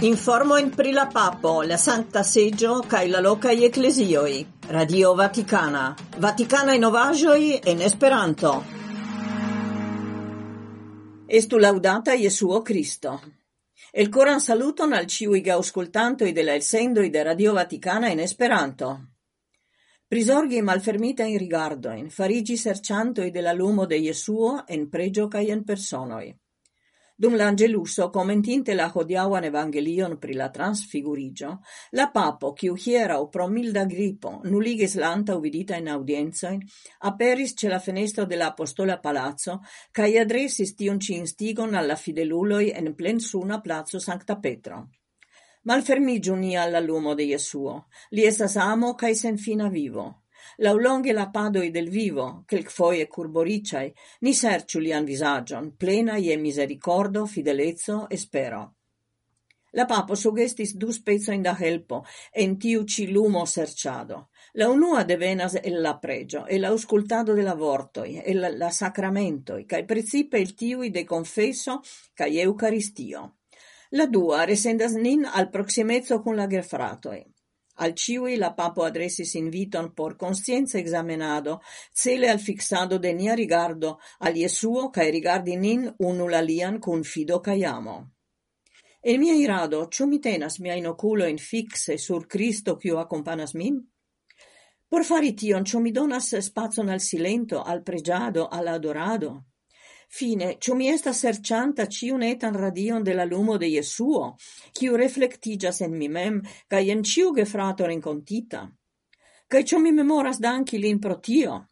Informo in pri la papo, la Sancta Seggio, cae la locai ecclesioi. Radio Vaticana. Vaticana in ovagioi en Esperanto. Estu laudata Iesuo Cristo. El coran saluton al ciui gauscultantoi de la elsendoi de Radio Vaticana in Esperanto. Prisorgi malfermita in rigardo, in farigi serciantoi de la lumo de Iesuo en pregio cae en personoi. Dum l'Angeluso, commentinte la hodiauan evangelion pri la transfigurigio, la papo, kiu hieraŭ pro milda gripo nuligis uvidita in audienzoin, aperis ce la fenestro de la apostola palaco kaj adresis tion ci instigon alla fideluloi fideluloj en plensuna plazzo Sancta Petro. Malfermigiu ni alla lumo de Jesuo, li esas amo kaj senfina vivo laulonghe la padoi del vivo, quelcfoie curboriciai, ni serciu lian visagion, plena ie misericordo, fidelezzo e spero. La papo sugestis du spezoin da helpo en tiu ci lumo serciado. La unua devenas el la pregio, e auscultado de la vortoi, e la, la sacramentoi, cae principe il tiui de confesso cae eucaristio. La dua resendas nin al proximezzo con la gefratoi. Al ciui la papo adresis inviton por conscienza examenado, cele al fixado de nia rigardo al Jesuo cae rigardi nin unul alian cun fido kaj amo. Mia irado, ĉu mi tenas mia inoculo in fixe sur Cristo quio accompanas min? Por fari tion, ciò mi donas spazon al silento, al pregiado, al adorado? Fine, ciò mi esta sercianta ciun etan radion de la lumo de Jesuo, kiu reflectigas en mi mem, ca en ciu gefrator rencontita. Ca ciò mi memoras danki lin pro tio.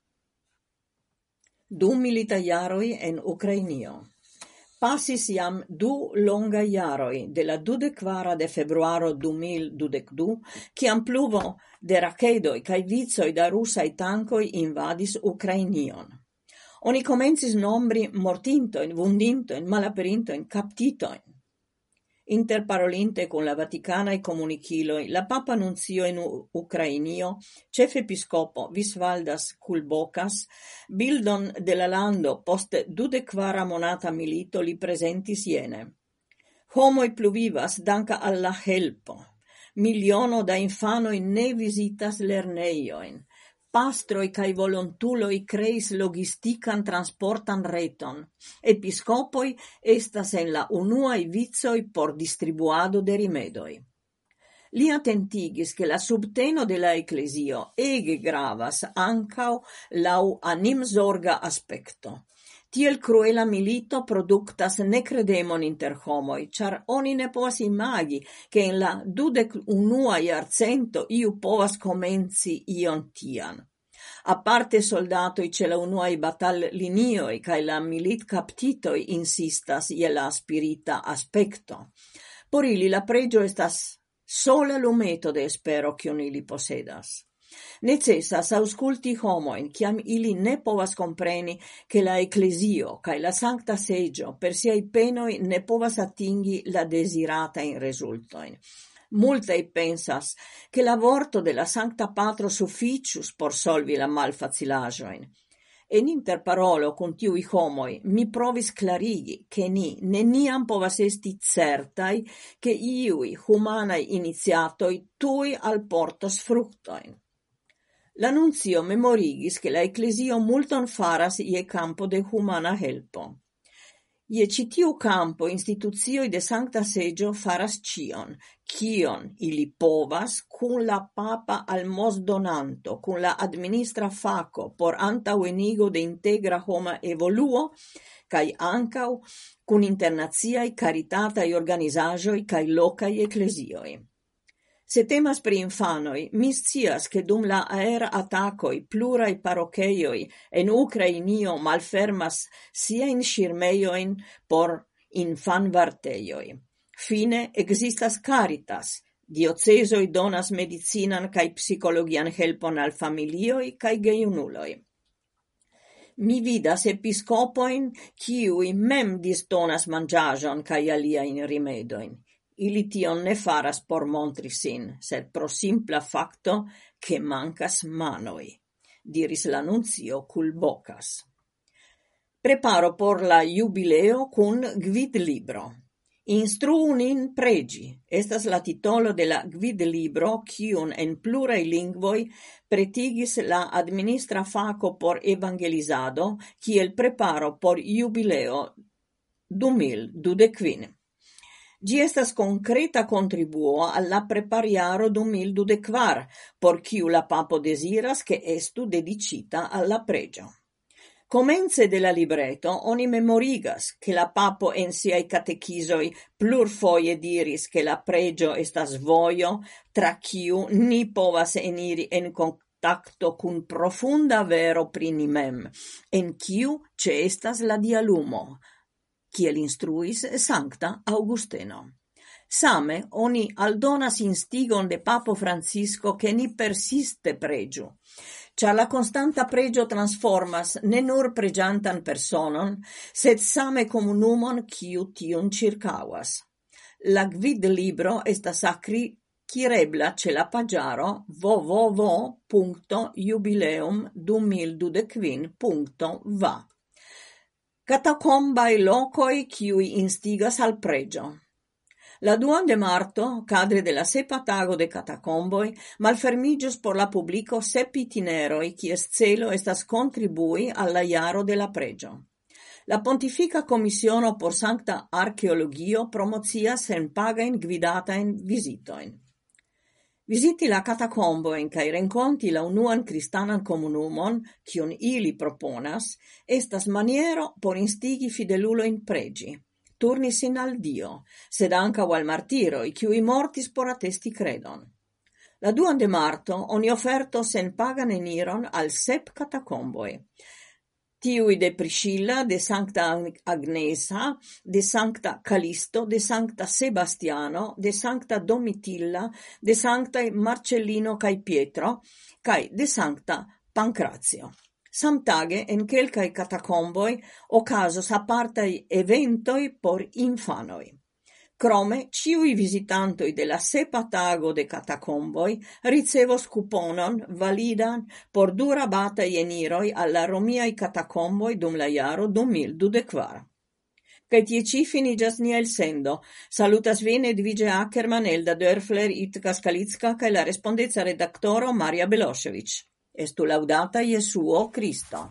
Du milita iaroi en Ucrainio. Passis iam du longa iaroi de la dudequara de februaro 2022, ciam pluvo de racedoi cae vizoi da russai tankoi invadis Ukrainion oni comencis nombri mortintoin, vundintoin, malaperintoin, captitoin. Interparolinte con la Vaticanae comunichilo la Papa Nunzio in U Ucrainio, cef episcopo Visvaldas Kulbokas, bildon de la lando post dudequara monata milito li presentis homo Homoi pluvivas danca alla helpo. Miliono da infanoi ne visitas lerneioin pastroi cae volontuloi creis logistican transportan reton. Episcopoi estas en la unuae vizoi por distribuado de rimedoi. Li atentigis che la subteno de la ecclesio ege gravas ancau lau anim zorga aspecto. Tiel cruela milito productas necredemon inter homoi, char oni ne povas imagi che in la dudec unua iarcento iu povas comenzi ion tian. A parte soldatoi ce la unuai batal linioi cae la milit captitoi insistas je la spirita aspecto. Por ili la pregio estas sola lumeto de espero cion ili posedas. Necessas ausculti homoin, ciam ili ne povas compreni che la ecclesio cae la sancta seggio per siai penoi ne povas attingi la desirata in resultoin. Multae pensas che la vorto della Sancta Patro sufficius por solvi la malfacilajoin. En interparolo con tiui homoi mi provis clarigi che ni neniam povas esti certai che iui humanai iniziatoi tui al portos fructoin. La memorigis che la ecclesio multon faras ie campo de humana helpo. Ie citiu campo instituzioi de Sancta Seĝo faras cion, kion ili povas cun la papa almosdonanto, cun la administra faco por antauenigo de integra homa evoluo cae ancau cun internaziai caritatai organizajoi cae locai ecclesioi. Se temas pri infanoj, mi scias ke dum la aer-atakoj pluraj parokejoj en Ukrainio malfermas siajn ŝirmejojn por infanvartejoj. Fine ekzistas Caritas. Diocezoj donas medicinan kaj psikologian helpon al familioj kaj gejunuloj. Mi vidas episcopoin, kiui mem disdonas manĝaĵon alia in rimedoin Ili tion ne faras por montri sin, sed pro simpla facto che mancas manoi, diris l'annunzio cul culbocas. Preparo por la jubileo cun gvid libro. Instruun in pregi estas la titolo de la gvid libro quion en plurai lingvoi pretigis la administra faco por evangelizado kiel preparo por jubileo 2025. Gi estas concreta contribuo al la preparjaro dum por quiu la papo desiras che estu dedicita alla pregio. Comenze Comence de la libreto oni memorigas che la papo en siai catechisoi plurfoie diris che la pregio estas voio tra kiu ni povas eniri en contacto cun profunda vero prinimem, en kiu ce estas la dialumo, kiel instruis Sankta Augusteno. Same oni aldonas instigon de Papo Francisco che ni persiste pregio. Cia la constanta pregio transformas ne nur pregiantan personon, sed same comunumon quiu tion circauas. La gvidlibro estas sacri kirebla ce la pagiaro www.jubileum2025.va catacombai locoi kiuj instigas al pregio. La duon de marto, cadre de la sepa tago de catacomboi, malfermigius por la publico sep itineroi, kies celo estas contribui alla iaro de la pregio. La Pontifica Commissiono por Sancta Archeologio promocias senpagain gvidataen visitoin visiti la catacombojn kaj renconti la unuan cristanan comunumon kiun ili proponas, estas maniero por instigi fidelulojn pregi turni sin al Dio, sed wal al i qui mortis por atesti credon. La duan de marto oni offerto sen pagan eniron al sep catacomboi tiui de Priscilla, de Sancta Agnesa, de Sancta Calisto, de Sancta Sebastiano, de Sancta Domitilla, de Sancta Marcellino cae Pietro, cae de Sancta Pancrazio. Samtage en quelcae catacomboi ocasos apartai eventoi por infanoi. Crome, ciui visitantoi de la sepa tago de catacomboi ricevos cuponon validan por du rabataj eniroi al romiai catacomboi dum la iaro 2024 kaj tie ĉi finiĝas nia elsendo. Salutas vin Edvige Ackerman, Elda Dörfler, Itka Skalitska kaj la respondezza redaktoro Maria Belosevic. Estu laudata Jesuo Kristo.